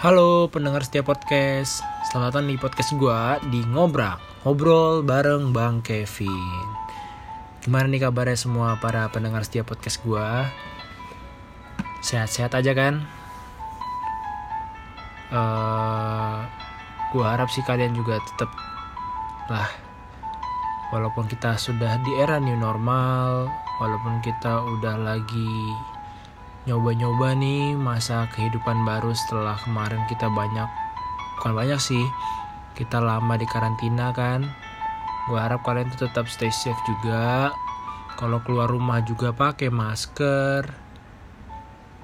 Halo pendengar setiap podcast. Selamat datang di podcast gue di Ngobrak Ngobrol bareng Bang Kevin. Gimana nih kabarnya semua para pendengar setiap podcast gue Sehat-sehat aja kan? Uh, Gue harap sih kalian juga tetap lah. Walaupun kita sudah di era new normal Walaupun kita udah lagi nyoba-nyoba nih masa kehidupan baru setelah kemarin kita banyak bukan banyak sih kita lama di karantina kan. Gue harap kalian tuh tetap stay safe juga. Kalau keluar rumah juga pakai masker.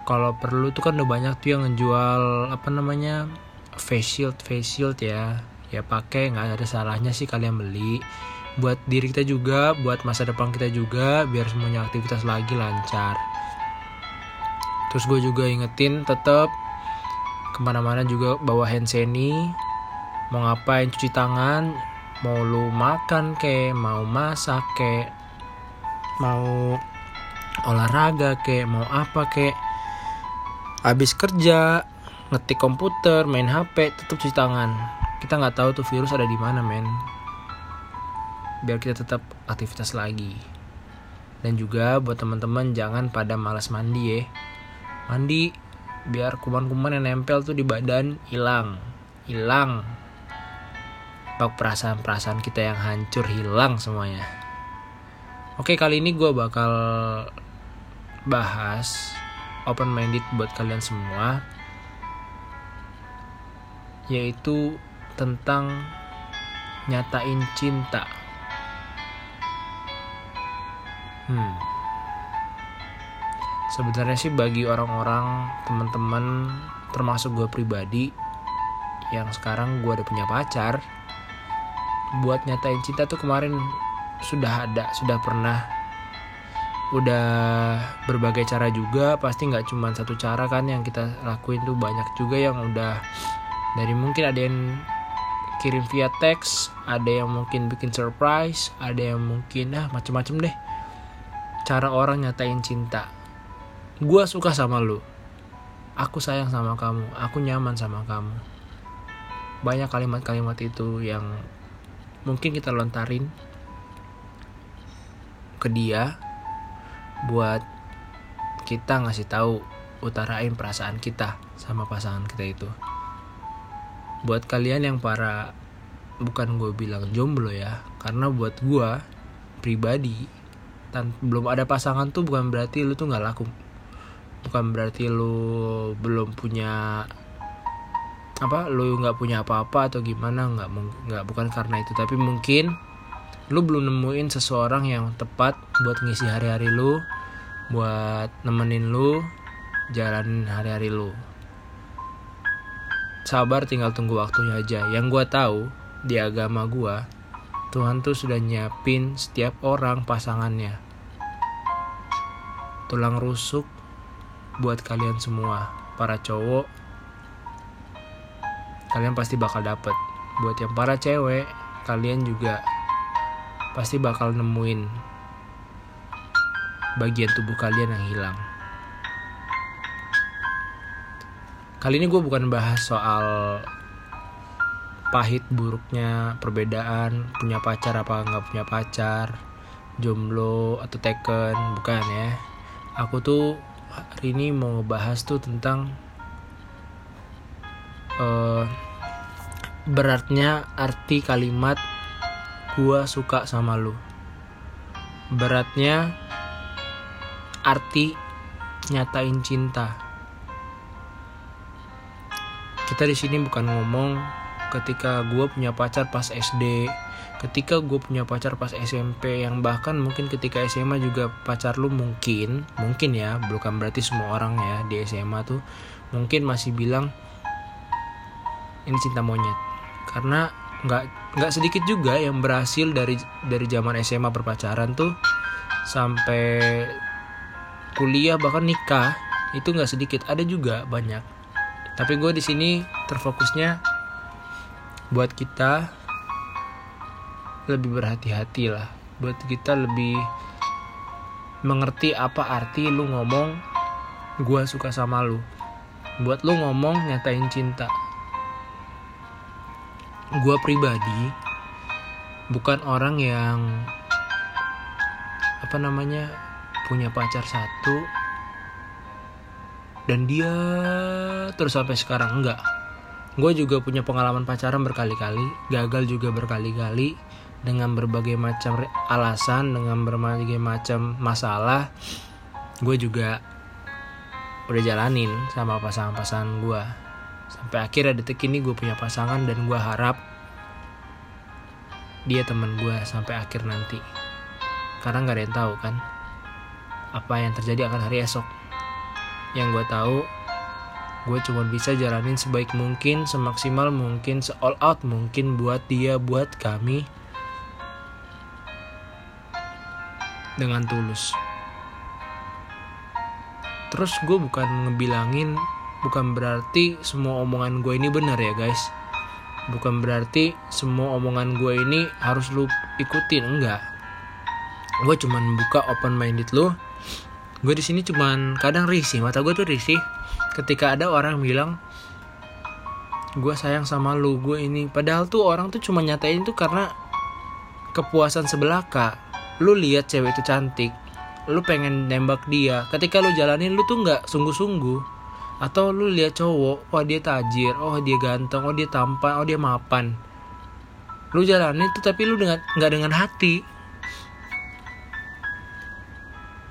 Kalau perlu tuh kan udah banyak tuh yang ngejual apa namanya face shield face shield ya. Ya pakai nggak ada salahnya sih kalian beli. Buat diri kita juga buat masa depan kita juga biar semuanya aktivitas lagi lancar terus gue juga ingetin tetap ke mana-mana juga bawa hand sanitizer mau ngapain cuci tangan mau lu makan ke mau masak ke mau olahraga ke mau apa ke habis kerja ngetik komputer main hp tetap cuci tangan. Kita nggak tahu tuh virus ada di mana men. Biar kita tetap aktivitas lagi. Dan juga buat teman-teman jangan pada malas mandi ya mandi biar kuman-kuman yang nempel tuh di badan hilang. Hilang. Bak perasaan-perasaan kita yang hancur hilang semuanya. Oke kali ini gue bakal bahas open minded buat kalian semua yaitu tentang nyatain cinta. Hmm sebenarnya sih bagi orang-orang teman-teman termasuk gue pribadi yang sekarang gue udah punya pacar buat nyatain cinta tuh kemarin sudah ada sudah pernah. Udah berbagai cara juga pasti nggak cuma satu cara kan yang kita lakuin tuh banyak juga yang udah dari mungkin ada yang kirim via teks ada yang mungkin bikin surprise ada yang mungkin ah macem-macem deh. Cara orang nyatain cinta gue suka sama lu. Aku sayang sama kamu. Aku nyaman sama kamu. Banyak kalimat-kalimat itu yang mungkin kita lontarin ke dia buat kita ngasih tahu utarain perasaan kita sama pasangan kita itu. Buat kalian yang para bukan gue bilang jomblo ya karena buat gue pribadi dan belum ada pasangan tuh bukan berarti lu tuh nggak laku bukan berarti lu belum punya apa lu nggak punya apa-apa atau gimana nggak nggak bukan karena itu. Tapi mungkin lu belum nemuin seseorang yang tepat buat ngisi hari-hari lu buat nemenin lu jalanin hari-hari lu. Sabar tinggal tunggu waktunya aja. Yang gue tahu di agama gue Tuhan tuh sudah nyiapin setiap orang pasangannya. Tulang rusuk buat kalian semua para cowok. Kalian pasti bakal dapet. Buat yang para cewek kalian juga pasti bakal nemuin bagian tubuh kalian yang hilang. Kali ini gue bukan bahas soal pahit buruknya perbedaan punya pacar apa nggak punya pacar jomblo atau taken bukan ya. Aku tuh hari ini mau ngebahas tuh tentang uh, beratnya arti kalimat gua suka sama lu. Beratnya arti nyatain cinta. Kita di sini bukan ngomong ketika gue punya pacar pas SD, ketika gue punya pacar pas SMP yang bahkan mungkin ketika SMA juga pacar lu mungkin mungkin ya bukan berarti semua orang ya di SMA tuh mungkin masih bilang ini cinta monyet. Karena nggak nggak sedikit juga yang berhasil dari dari zaman SMA berpacaran tuh sampai kuliah bahkan nikah itu nggak sedikit. Ada juga banyak. Tapi gue di sini terfokusnya buat kita lebih berhati-hati lah. Buat kita lebih mengerti apa arti lu ngomong gue suka sama lu. Buat lu ngomong nyatain cinta. Gue pribadi bukan orang yang apa namanya punya pacar satu dan dia terus sampai sekarang enggak. Gue juga punya pengalaman pacaran berkali-kali gagal juga berkali-kali dengan berbagai macam alasan dengan berbagai macam masalah gue juga udah jalanin sama pasangan-pasangan gue sampai akhirnya detik ini gue punya pasangan dan gue harap dia teman gue sampai akhir nanti. Karena nggak ada yang tahu kan apa yang terjadi akan hari esok. Yang gue tahu gue cuma bisa jalanin sebaik mungkin semaksimal mungkin se all out mungkin buat dia buat kami dengan tulus. Terus gue bukan ngebilangin bukan berarti semua omongan gue ini benar ya guys. Bukan berarti semua omongan gue ini harus lu ikutin enggak. Gue cuman buka open minded lu. Gue di sini cuman kadang risih mata gue tuh risih. Ketika ada orang bilang gue sayang sama lu gue ini. Padahal tuh orang tuh cuma nyatain tuh karena kepuasan sebelah kak lu lihat cewek itu cantik lu pengen nembak dia ketika lu jalanin lu tuh nggak sungguh-sungguh. Atau lu lihat cowok wah dia tajir oh dia ganteng oh dia tampan oh dia mapan. Lu jalanin itu tapi lu dengan nggak dengan hati.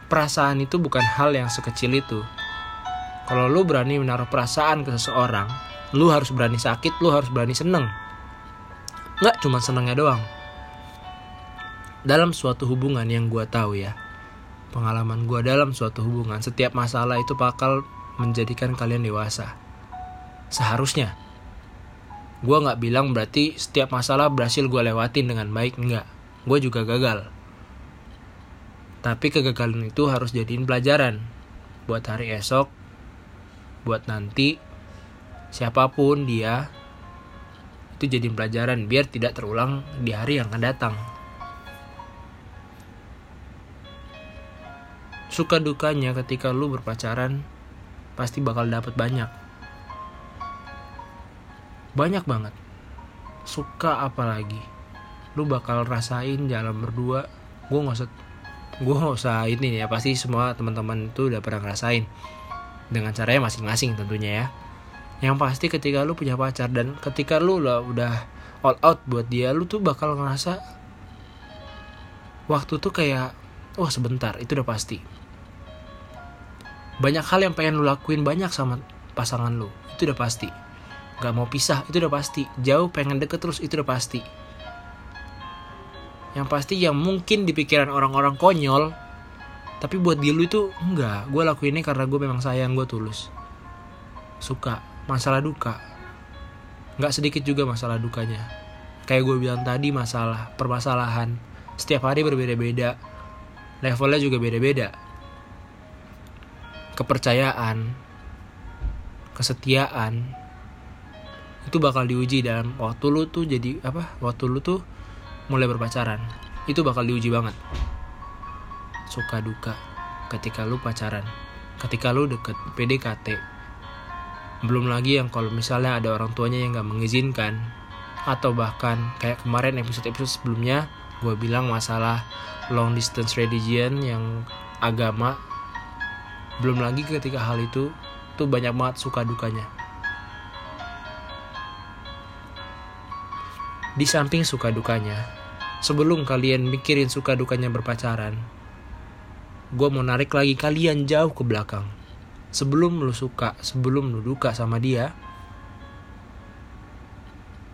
Perasaan itu bukan hal yang sekecil itu. Kalau lu berani menaruh perasaan ke seseorang lu harus berani sakit lu harus berani seneng. Nggak cuma senengnya doang dalam suatu hubungan yang gue tahu ya pengalaman gue dalam suatu hubungan setiap masalah itu bakal menjadikan kalian dewasa. Seharusnya. Gue gak bilang berarti setiap masalah berhasil gue lewatin dengan baik, enggak. Gue juga gagal. Tapi kegagalan itu harus jadiin pelajaran. Buat hari esok, buat nanti, siapa pun dia, itu jadi pelajaran biar tidak terulang di hari yang akan datang. Suka dukanya ketika lu berpacaran pasti bakal dapat banyak. Banyak banget. Suka apalagi lu bakal rasain jalan berdua. Gue nggak usah gue nggak usah ini ya pasti semua teman-teman itu udah pernah ngerasain. Dengan caranya masing-masing tentunya ya. Yang pasti ketika lu punya pacar dan ketika lu lah udah all out buat dia lu tuh bakal ngerasa waktu tuh kayak wah sebentar itu udah pasti banyak hal yang pengen lu lakuin banyak sama pasangan lu. Itu udah pasti. Gak mau pisah itu udah pasti. Jauh pengen deket terus itu udah pasti. Yang pasti yang mungkin di pikiran orang-orang konyol tapi buat dia lu itu enggak. Gue lakuin ini karena gue memang sayang gue tulus. Suka. Masalah duka. Nggak sedikit juga masalah dukanya. Kayak gue bilang tadi masalah permasalahan. Setiap hari berbeda-beda. Levelnya juga beda-beda kepercayaan, kesetiaan itu bakal diuji dalam waktu lu tuh jadi apa? Waktu lu tuh mulai berpacaran. Itu bakal diuji banget. Suka duka ketika lu pacaran. Ketika lu deket PDKT. Belum lagi yang kalau misalnya ada orang tuanya yang gak mengizinkan atau bahkan kayak kemarin episode-episode sebelumnya gue bilang masalah long distance religion yang agama belum lagi ketika hal itu tuh banyak banget suka dukanya. Di samping suka dukanya sebelum kalian mikirin suka dukanya berpacaran gue mau narik lagi kalian jauh ke belakang. Sebelum lu suka sebelum lu duka sama dia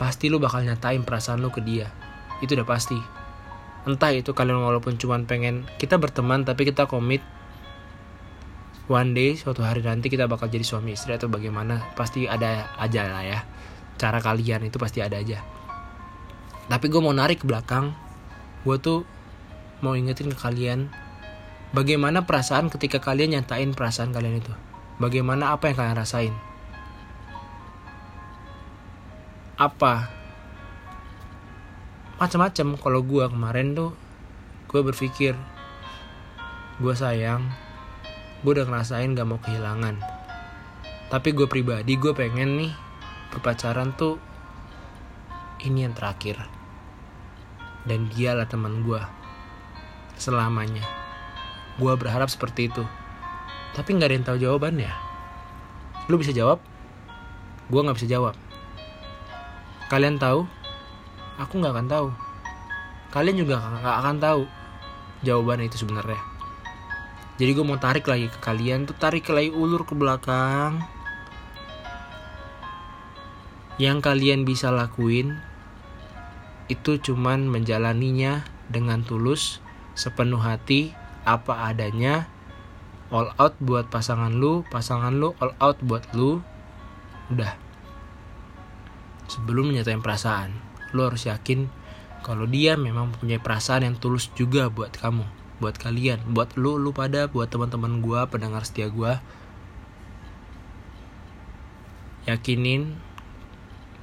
pasti lu bakal nyatain perasaan lu ke dia. Itu udah pasti. Entah itu kalian walaupun cuman pengen kita berteman tapi kita komit one day suatu hari nanti kita bakal jadi suami istri atau bagaimana pasti ada aja lah ya. Cara kalian itu pasti ada aja. Tapi gue mau narik ke belakang gue tuh mau ingetin ke kalian bagaimana perasaan ketika kalian nyatain perasaan kalian itu? Bagaimana apa yang kalian rasain? Apa? Macam-macam kalau gue kemarin tuh gue berpikir gue sayang gue udah ngerasain gak mau kehilangan. Tapi gue pribadi gue pengen nih berpacaran tuh ini yang terakhir. Dan dialah teman gue selamanya. Gue berharap seperti itu. Tapi nggak ada yang tahu jawabannya. Lu bisa jawab? Gue nggak bisa jawab. Kalian tahu? Aku nggak akan tahu. Kalian juga nggak akan tahu jawaban itu sebenarnya jadi gue mau tarik lagi ke kalian tuh tarik lagi ulur ke belakang. Yang kalian bisa lakuin itu cuman menjalaninya dengan tulus sepenuh hati apa adanya. All out buat pasangan lu pasangan lu all out buat lu. Udah. Sebelum nyatain perasaan lu harus yakin kalau dia memang punya perasaan yang tulus juga buat kamu buat kalian buat lu lu pada buat teman-teman gua pendengar setia gua. Yakinin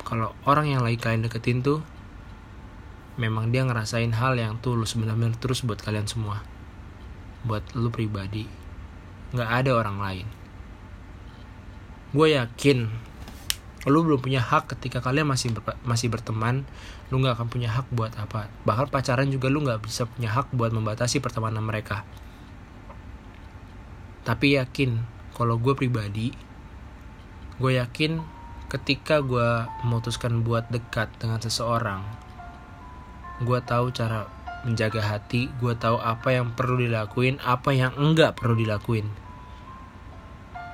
kalau orang yang lagi kalian deketin tuh memang dia ngerasain hal yang tulus benar-benar terus buat kalian semua. Buat lu pribadi. Nggak ada orang lain. Gue yakin lu belum punya hak ketika kalian masih ber, masih berteman lu nggak akan punya hak buat apa. Bahkan pacaran juga lu nggak bisa punya hak buat membatasi pertemanan mereka. Tapi yakin kalau gue pribadi gue yakin ketika gue memutuskan buat dekat dengan seseorang gue tahu cara menjaga hati gue tahu apa yang perlu dilakuin apa yang enggak perlu dilakuin.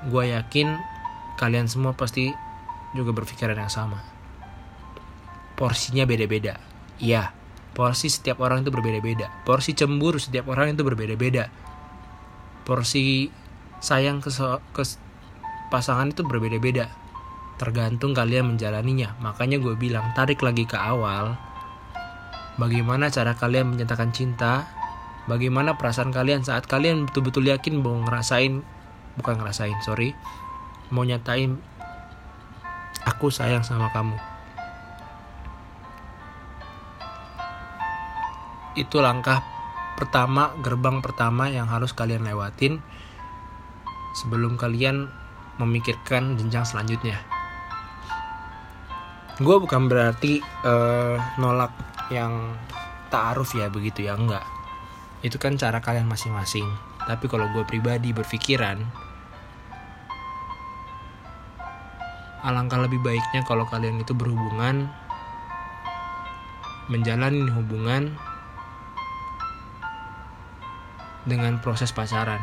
Gue yakin kalian semua pasti juga berpikiran yang sama. Porsinya beda-beda. Iya porsi setiap orang itu berbeda-beda. Porsi cemburu setiap orang itu berbeda-beda. Porsi sayang ke, ke pasangan itu berbeda-beda. Tergantung kalian menjalaninya. Makanya gue bilang tarik lagi ke awal. Bagaimana cara kalian menyatakan cinta? Bagaimana perasaan kalian saat kalian betul-betul yakin mau ngerasain bukan ngerasain sorry mau nyatain aku sayang sama kamu. Itu langkah pertama gerbang pertama yang harus kalian lewatin sebelum kalian memikirkan jenjang selanjutnya. Gue bukan berarti uh, nolak yang taaruf ya begitu ya enggak. Itu kan cara kalian masing-masing. Tapi kalau gue pribadi berpikiran alangkah lebih baiknya kalau kalian itu berhubungan menjalani hubungan dengan proses pacaran.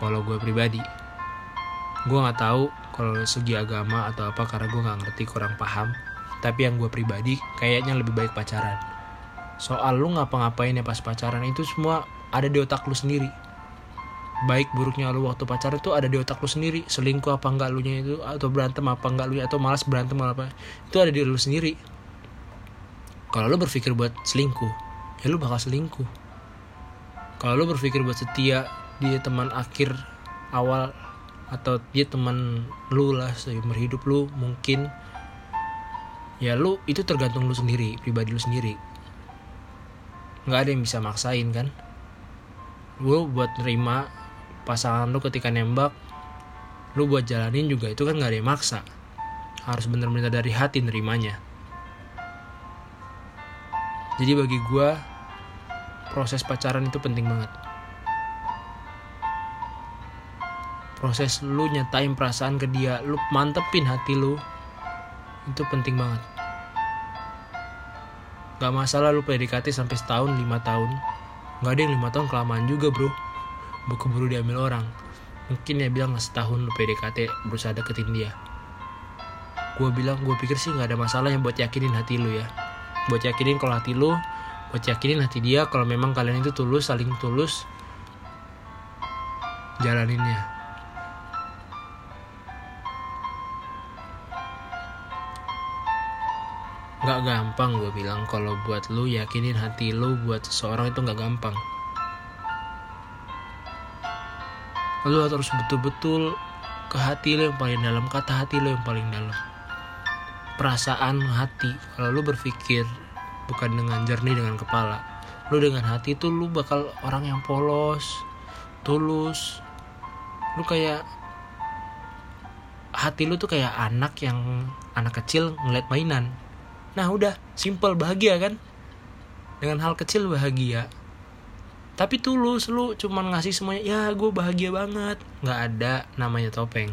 Kalau gue pribadi gue nggak tahu kalau segi agama atau apa karena gue nggak ngerti kurang paham. Tapi yang gue pribadi kayaknya lebih baik pacaran. Soal lu ngapa-ngapain ya pas pacaran itu semua ada di otak lu sendiri baik buruknya lu waktu pacaran itu ada di otak lu sendiri. Selingkuh apa enggak lu nya itu atau berantem apa enggak lu atau malas berantem apa itu ada di lu sendiri. Kalau lu berpikir buat selingkuh ya lu bakal selingkuh. Kalau lu berpikir buat setia dia teman akhir awal atau dia teman lu lah seumur hidup lu mungkin ya lu itu tergantung lu sendiri pribadi lu sendiri. Nggak ada yang bisa maksain kan? Gue buat nerima pasangan lu ketika nembak lu buat jalanin juga itu kan nggak ada yang maksa. Harus bener-bener dari hati nerimanya. Jadi bagi gue proses pacaran itu penting banget. Proses lu nyatain perasaan ke dia lu mantepin hati lu itu penting banget. Gak masalah lu PDKT sampai setahun lima tahun. Gak ada yang lima tahun kelamaan juga bro Buku buru diambil orang. Mungkin ya bilang setahun lu PDKT berusaha deketin dia. Gue bilang gue pikir sih gak ada masalah yang buat yakinin hati lu ya. Buat yakinin kalau hati lu Buat yakinin hati dia kalau memang kalian itu tulus saling tulus Jalaninnya. Gak gampang gue bilang kalau buat lu yakinin hati lu buat seseorang itu gak gampang. Lu harus betul-betul ke hati lu yang paling dalam, kata hati lu yang paling dalam. Perasaan hati, kalau lu berpikir bukan dengan jernih dengan kepala, lu dengan hati itu lu bakal orang yang polos, tulus. Lu kayak hati lu tuh kayak anak yang anak kecil ngeliat mainan nah udah simple bahagia kan dengan hal kecil bahagia tapi tulus lu cuman ngasih semuanya ya gue bahagia banget. Nggak ada namanya topeng.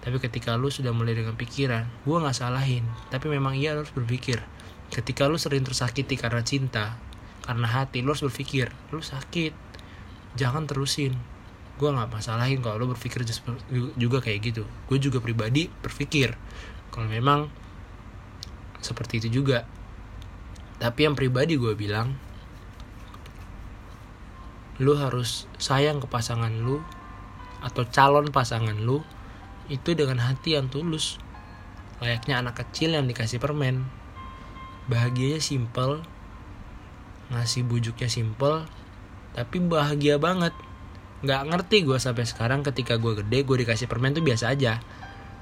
Tapi ketika lu sudah mulai dengan pikiran gue nggak salahin. Tapi memang iya lu harus berpikir. Ketika lu sering tersakiti karena cinta karena hati lu harus berpikir lu sakit jangan terusin. Gue nggak masalahin kalau lu berpikir juga kayak gitu. Gue juga pribadi berpikir kalau memang seperti itu juga. Tapi yang pribadi gue bilang lu harus sayang ke pasangan lu atau calon pasangan lu itu dengan hati yang tulus. Layaknya anak kecil yang dikasih permen. Bahagianya simple ngasih bujuknya simple tapi bahagia banget. Nggak ngerti gue sampai sekarang ketika gue gede gue dikasih permen tuh biasa aja.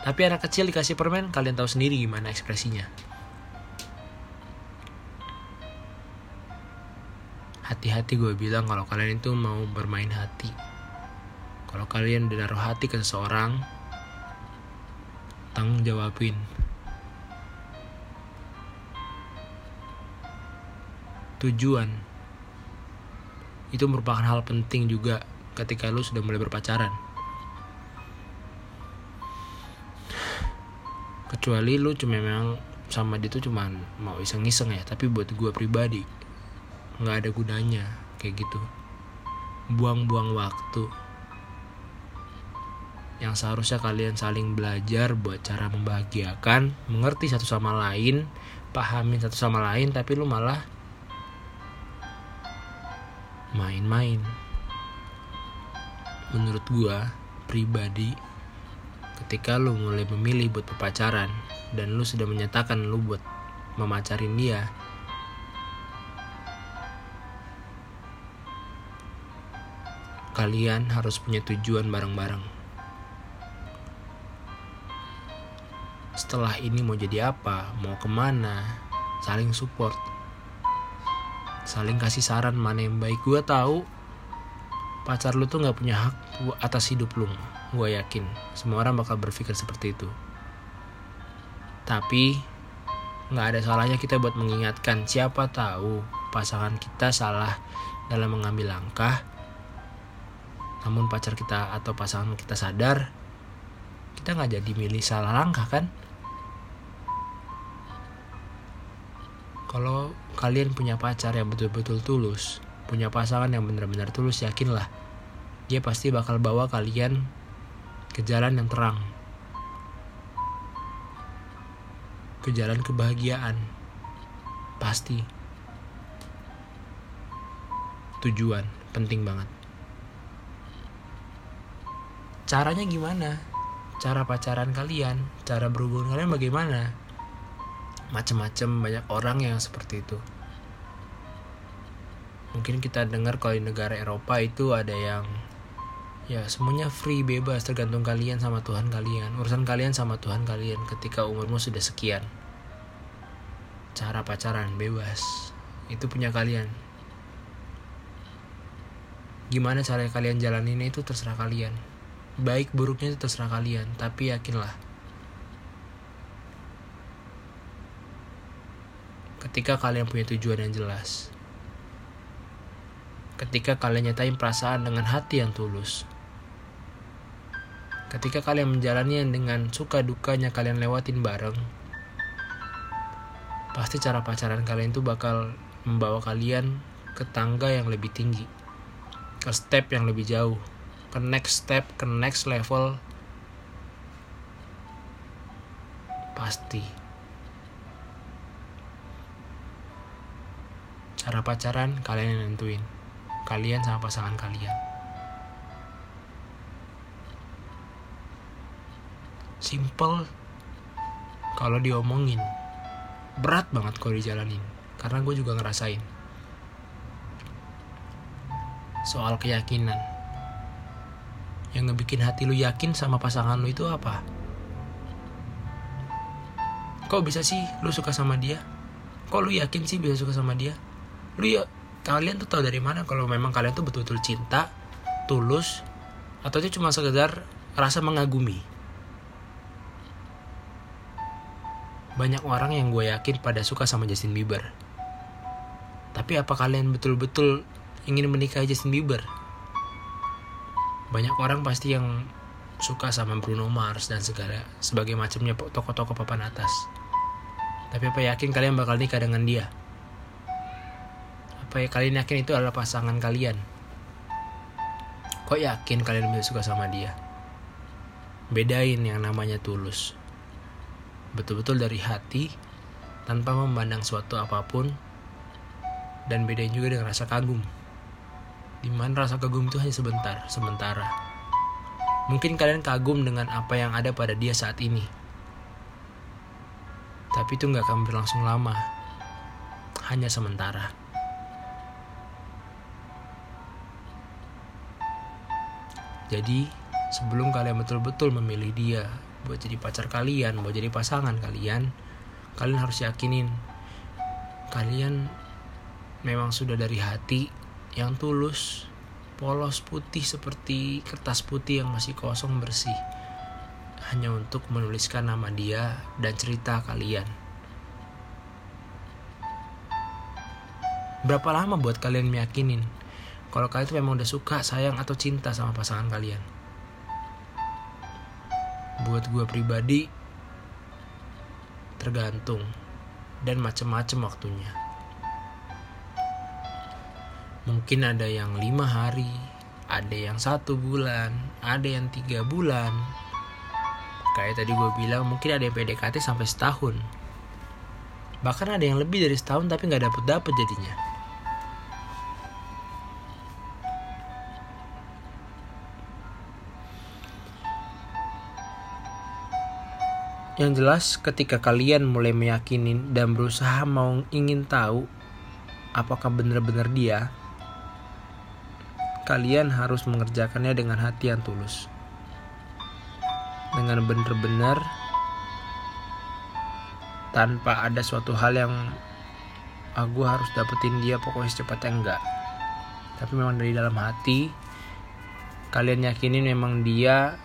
Tapi anak kecil dikasih permen kalian tahu sendiri gimana ekspresinya hati-hati gue bilang kalau kalian itu mau bermain hati. Kalau kalian udah naruh hati ke seseorang tanggung jawabin. Tujuan. Itu merupakan hal penting juga ketika lu sudah mulai berpacaran. Kecuali lu cuma memang sama dia tuh cuman mau iseng-iseng ya tapi buat gue pribadi nggak ada gunanya kayak gitu. Buang-buang waktu yang seharusnya kalian saling belajar buat cara membahagiakan mengerti satu sama lain pahamin satu sama lain tapi lu malah main-main. Menurut gua pribadi ketika lu mulai memilih buat berpacaran dan lu sudah menyatakan lu buat memacarin dia kalian harus punya tujuan bareng-bareng. Setelah ini mau jadi apa, mau ke mana, saling support, saling kasih saran mana yang baik. Gue tahu pacar lu tuh nggak punya hak atas hidup lu. Gue yakin semua orang bakal berpikir seperti itu. Tapi nggak ada salahnya kita buat mengingatkan siapa tahu pasangan kita salah dalam mengambil langkah namun pacar kita atau pasangan kita sadar kita nggak jadi milih salah langkah kan? Kalau kalian punya pacar yang betul-betul tulus punya pasangan yang benar-benar tulus yakinlah dia pasti bakal bawa kalian ke jalan yang terang. Ke jalan kebahagiaan. Pasti. Tujuan penting banget caranya gimana? Cara pacaran kalian cara berhubungan kalian bagaimana? Macem-macem banyak orang yang seperti itu. Mungkin kita dengar kalau di negara Eropa itu ada yang ya semuanya free bebas tergantung kalian sama Tuhan kalian. Urusan kalian sama Tuhan kalian ketika umurmu sudah sekian. Cara pacaran bebas. Itu punya kalian. Gimana cara kalian jalanin itu terserah kalian baik buruknya itu terserah kalian tapi yakinlah. Ketika kalian punya tujuan yang jelas. Ketika kalian nyatain perasaan dengan hati yang tulus. Ketika kalian menjalani dengan suka dukanya kalian lewatin bareng. Pasti cara pacaran kalian itu bakal membawa kalian ke tangga yang lebih tinggi. Ke step yang lebih jauh ke next step ke next level. Pasti. Cara pacaran kalian yang nentuin. Kalian sama pasangan kalian. Simple. Kalau diomongin berat banget kalau dijalanin. Karena gue juga ngerasain. Soal keyakinan yang ngebikin hati lu yakin sama pasangan lu itu apa? Kok bisa sih lu suka sama dia? Kok lu yakin sih bisa suka sama dia? Lu ya kalian tuh tahu dari mana kalau memang kalian tuh betul-betul cinta, tulus, atau itu cuma sekedar rasa mengagumi? banyak orang yang gue yakin pada suka sama Justin Bieber. Tapi apa kalian betul-betul ingin menikahi Justin Bieber? Banyak orang pasti yang suka sama Bruno Mars dan segala sebagai macamnya tokoh-tokoh papan atas. Tapi apa yakin kalian bakal nikah dengan dia? Apa ya kalian yakin itu adalah pasangan kalian? Kok yakin kalian bisa suka sama dia? Bedain yang namanya tulus betul-betul dari hati tanpa memandang suatu apa pun dan bedain juga dengan rasa kagum di mana rasa kagum itu hanya sebentar sementara. Mungkin kalian kagum dengan apa yang ada pada dia saat ini. Tapi itu nggak akan berlangsung lama. Hanya sementara. Jadi sebelum kalian betul-betul memilih dia buat jadi pacar kalian buat jadi pasangan kalian kalian harus yakinin kalian memang sudah dari hati yang tulus polos putih seperti kertas putih yang masih kosong bersih. Hanya untuk menuliskan nama dia dan cerita kalian. Berapa lama buat kalian meyakinin kalau kalian itu memang udah suka sayang atau cinta sama pasangan kalian? Buat gue pribadi tergantung dan macem-macem waktunya mungkin ada yang lima hari ada yang satu bulan ada yang tiga bulan. Kayak tadi gue bilang mungkin ada yang PDKT sampai setahun. Bahkan ada yang lebih dari setahun tapi nggak dapet dapet jadinya. Yang jelas ketika kalian mulai meyakini dan berusaha mau ingin tahu apakah benar-benar dia, kalian harus mengerjakannya dengan hati yang tulus. Dengan benar-benar tanpa ada suatu hal yang aku harus dapetin dia pokoknya secepatnya enggak. Tapi memang dari dalam hati kalian yakinin memang dia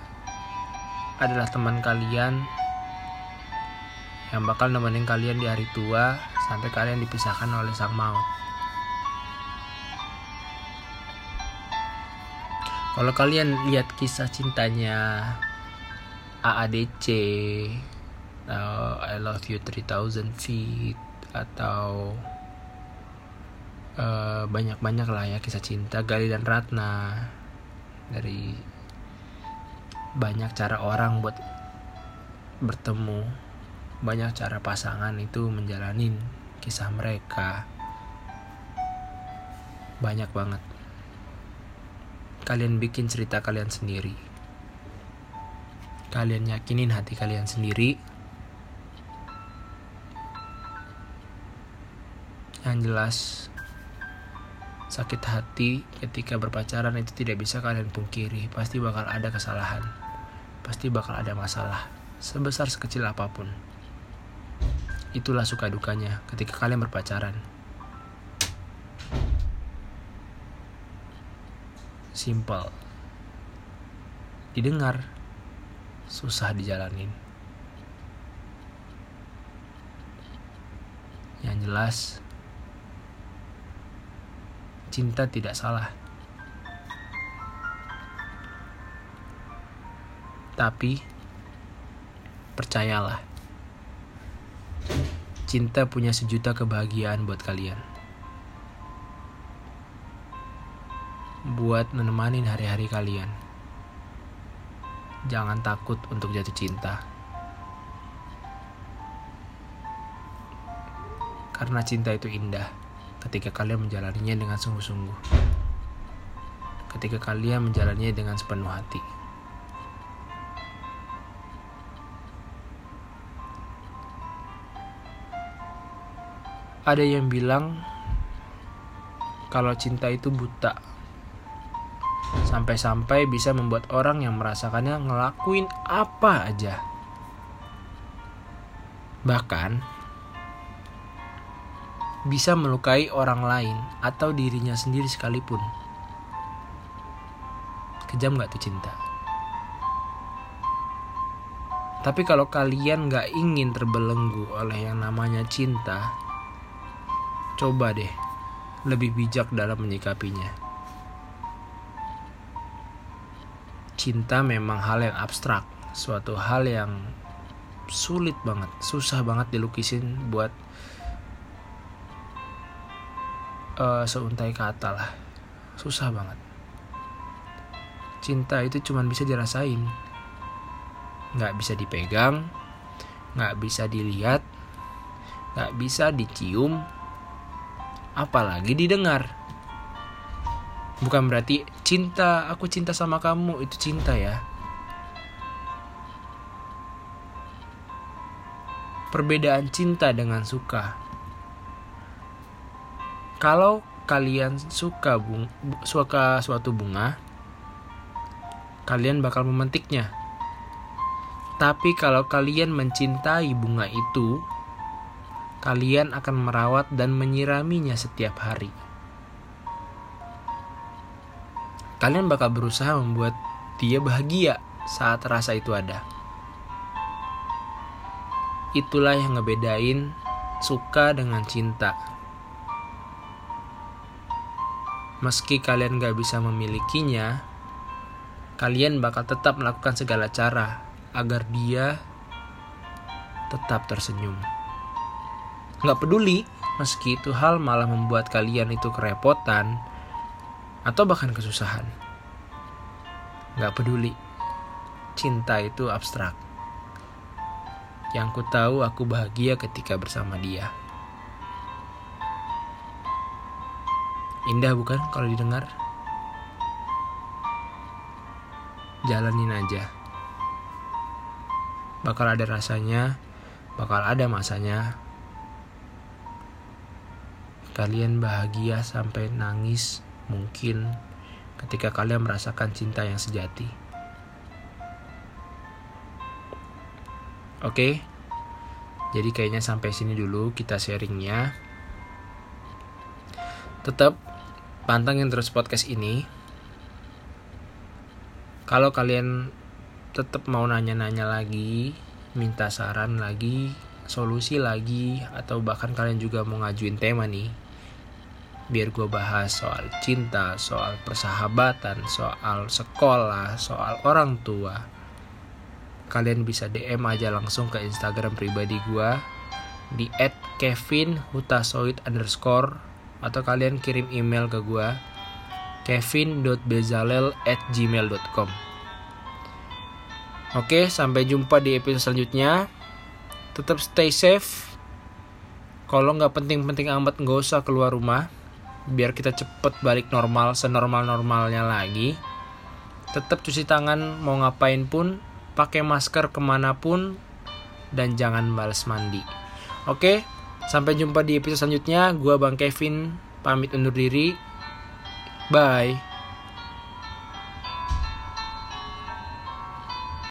adalah teman kalian yang bakal nemenin kalian di hari tua sampai kalian dipisahkan oleh sang maut. Kalau kalian lihat kisah cintanya AADC atau I Love You 3000 Feet atau uh, banyak-banyak lah ya kisah cinta. Gali dan Ratna dari banyak cara orang buat bertemu banyak cara pasangan itu menjalani kisah mereka. Banyak banget kalian bikin cerita kalian sendiri. Kalian yakinin hati kalian sendiri. Yang jelas sakit hati ketika berpacaran itu tidak bisa kalian pungkiri. Pasti bakal ada kesalahan. Pasti bakal ada masalah sebesar sekecil apa pun. Itulah suka dukanya ketika kalian berpacaran. Simple. Didengar, susah dijalanin. Yang jelas, cinta tidak salah. Tapi, percayalah Cinta punya sejuta kebahagiaan buat kalian. Buat menemani hari-hari kalian. Jangan takut untuk jatuh cinta. Karena cinta itu indah ketika kalian menjalaninya dengan sungguh-sungguh. Ketika kalian menjalaninya dengan sepenuh hati. Ada yang bilang kalau cinta itu buta. Sampai-sampai bisa membuat orang yang merasakannya ngelakuin apa aja. Bahkan bisa melukai orang lain atau dirinya sendiri sekalipun. Kejam gak tuh cinta? Tapi kalau kalian gak ingin terbelenggu oleh yang namanya cinta, coba deh lebih bijak dalam menyikapinya. Cinta memang hal yang abstrak, suatu hal yang sulit banget, susah banget dilukisin buat uh, seuntai kata lah. Susah banget. Cinta itu cuma bisa dirasain, nggak bisa dipegang, nggak bisa dilihat, nggak bisa dicium, apalagi didengar. Bukan berarti cinta, aku cinta sama kamu itu cinta ya. Perbedaan cinta dengan suka. Kalau kalian suka bung, suka suatu bunga, kalian bakal memetiknya. Tapi kalau kalian mencintai bunga itu, kalian akan merawat dan menyiraminya setiap hari. Kalian bakal berusaha membuat dia bahagia saat rasa itu ada. Itulah yang ngebedain suka dengan cinta. Meski kalian gak bisa memilikinya, kalian bakal tetap melakukan segala cara agar dia tetap tersenyum. Nggak peduli, meski itu hal malah membuat kalian itu kerepotan atau bahkan kesusahan. Nggak peduli, cinta itu abstrak. Yang ku tahu aku bahagia ketika bersama dia. Indah bukan kalau didengar? Jalanin aja. Bakal ada rasanya, bakal ada masanya, Kalian bahagia sampai nangis mungkin ketika kalian merasakan cinta yang sejati. Oke, jadi kayaknya sampai sini dulu kita sharingnya. Tetap pantengin terus podcast ini. Kalau kalian tetap mau nanya-nanya lagi, minta saran lagi, solusi lagi, atau bahkan kalian juga mau ngajuin tema nih, biar gue bahas soal cinta, soal persahabatan, soal sekolah, soal orang tua. Kalian bisa DM aja langsung ke Instagram pribadi gue di @kevinhutasoid underscore atau kalian kirim email ke gue kevin.bezalel at gmail.com Oke, sampai jumpa di episode selanjutnya. Tetap stay safe. Kalau nggak penting-penting amat nggak usah keluar rumah biar kita cepet balik normal senormal normalnya lagi. Tetap cuci tangan mau ngapain pun pakai masker ke mana pun dan jangan balas mandi. Oke sampai jumpa di episode selanjutnya. Gua bang Kevin pamit undur diri. Bye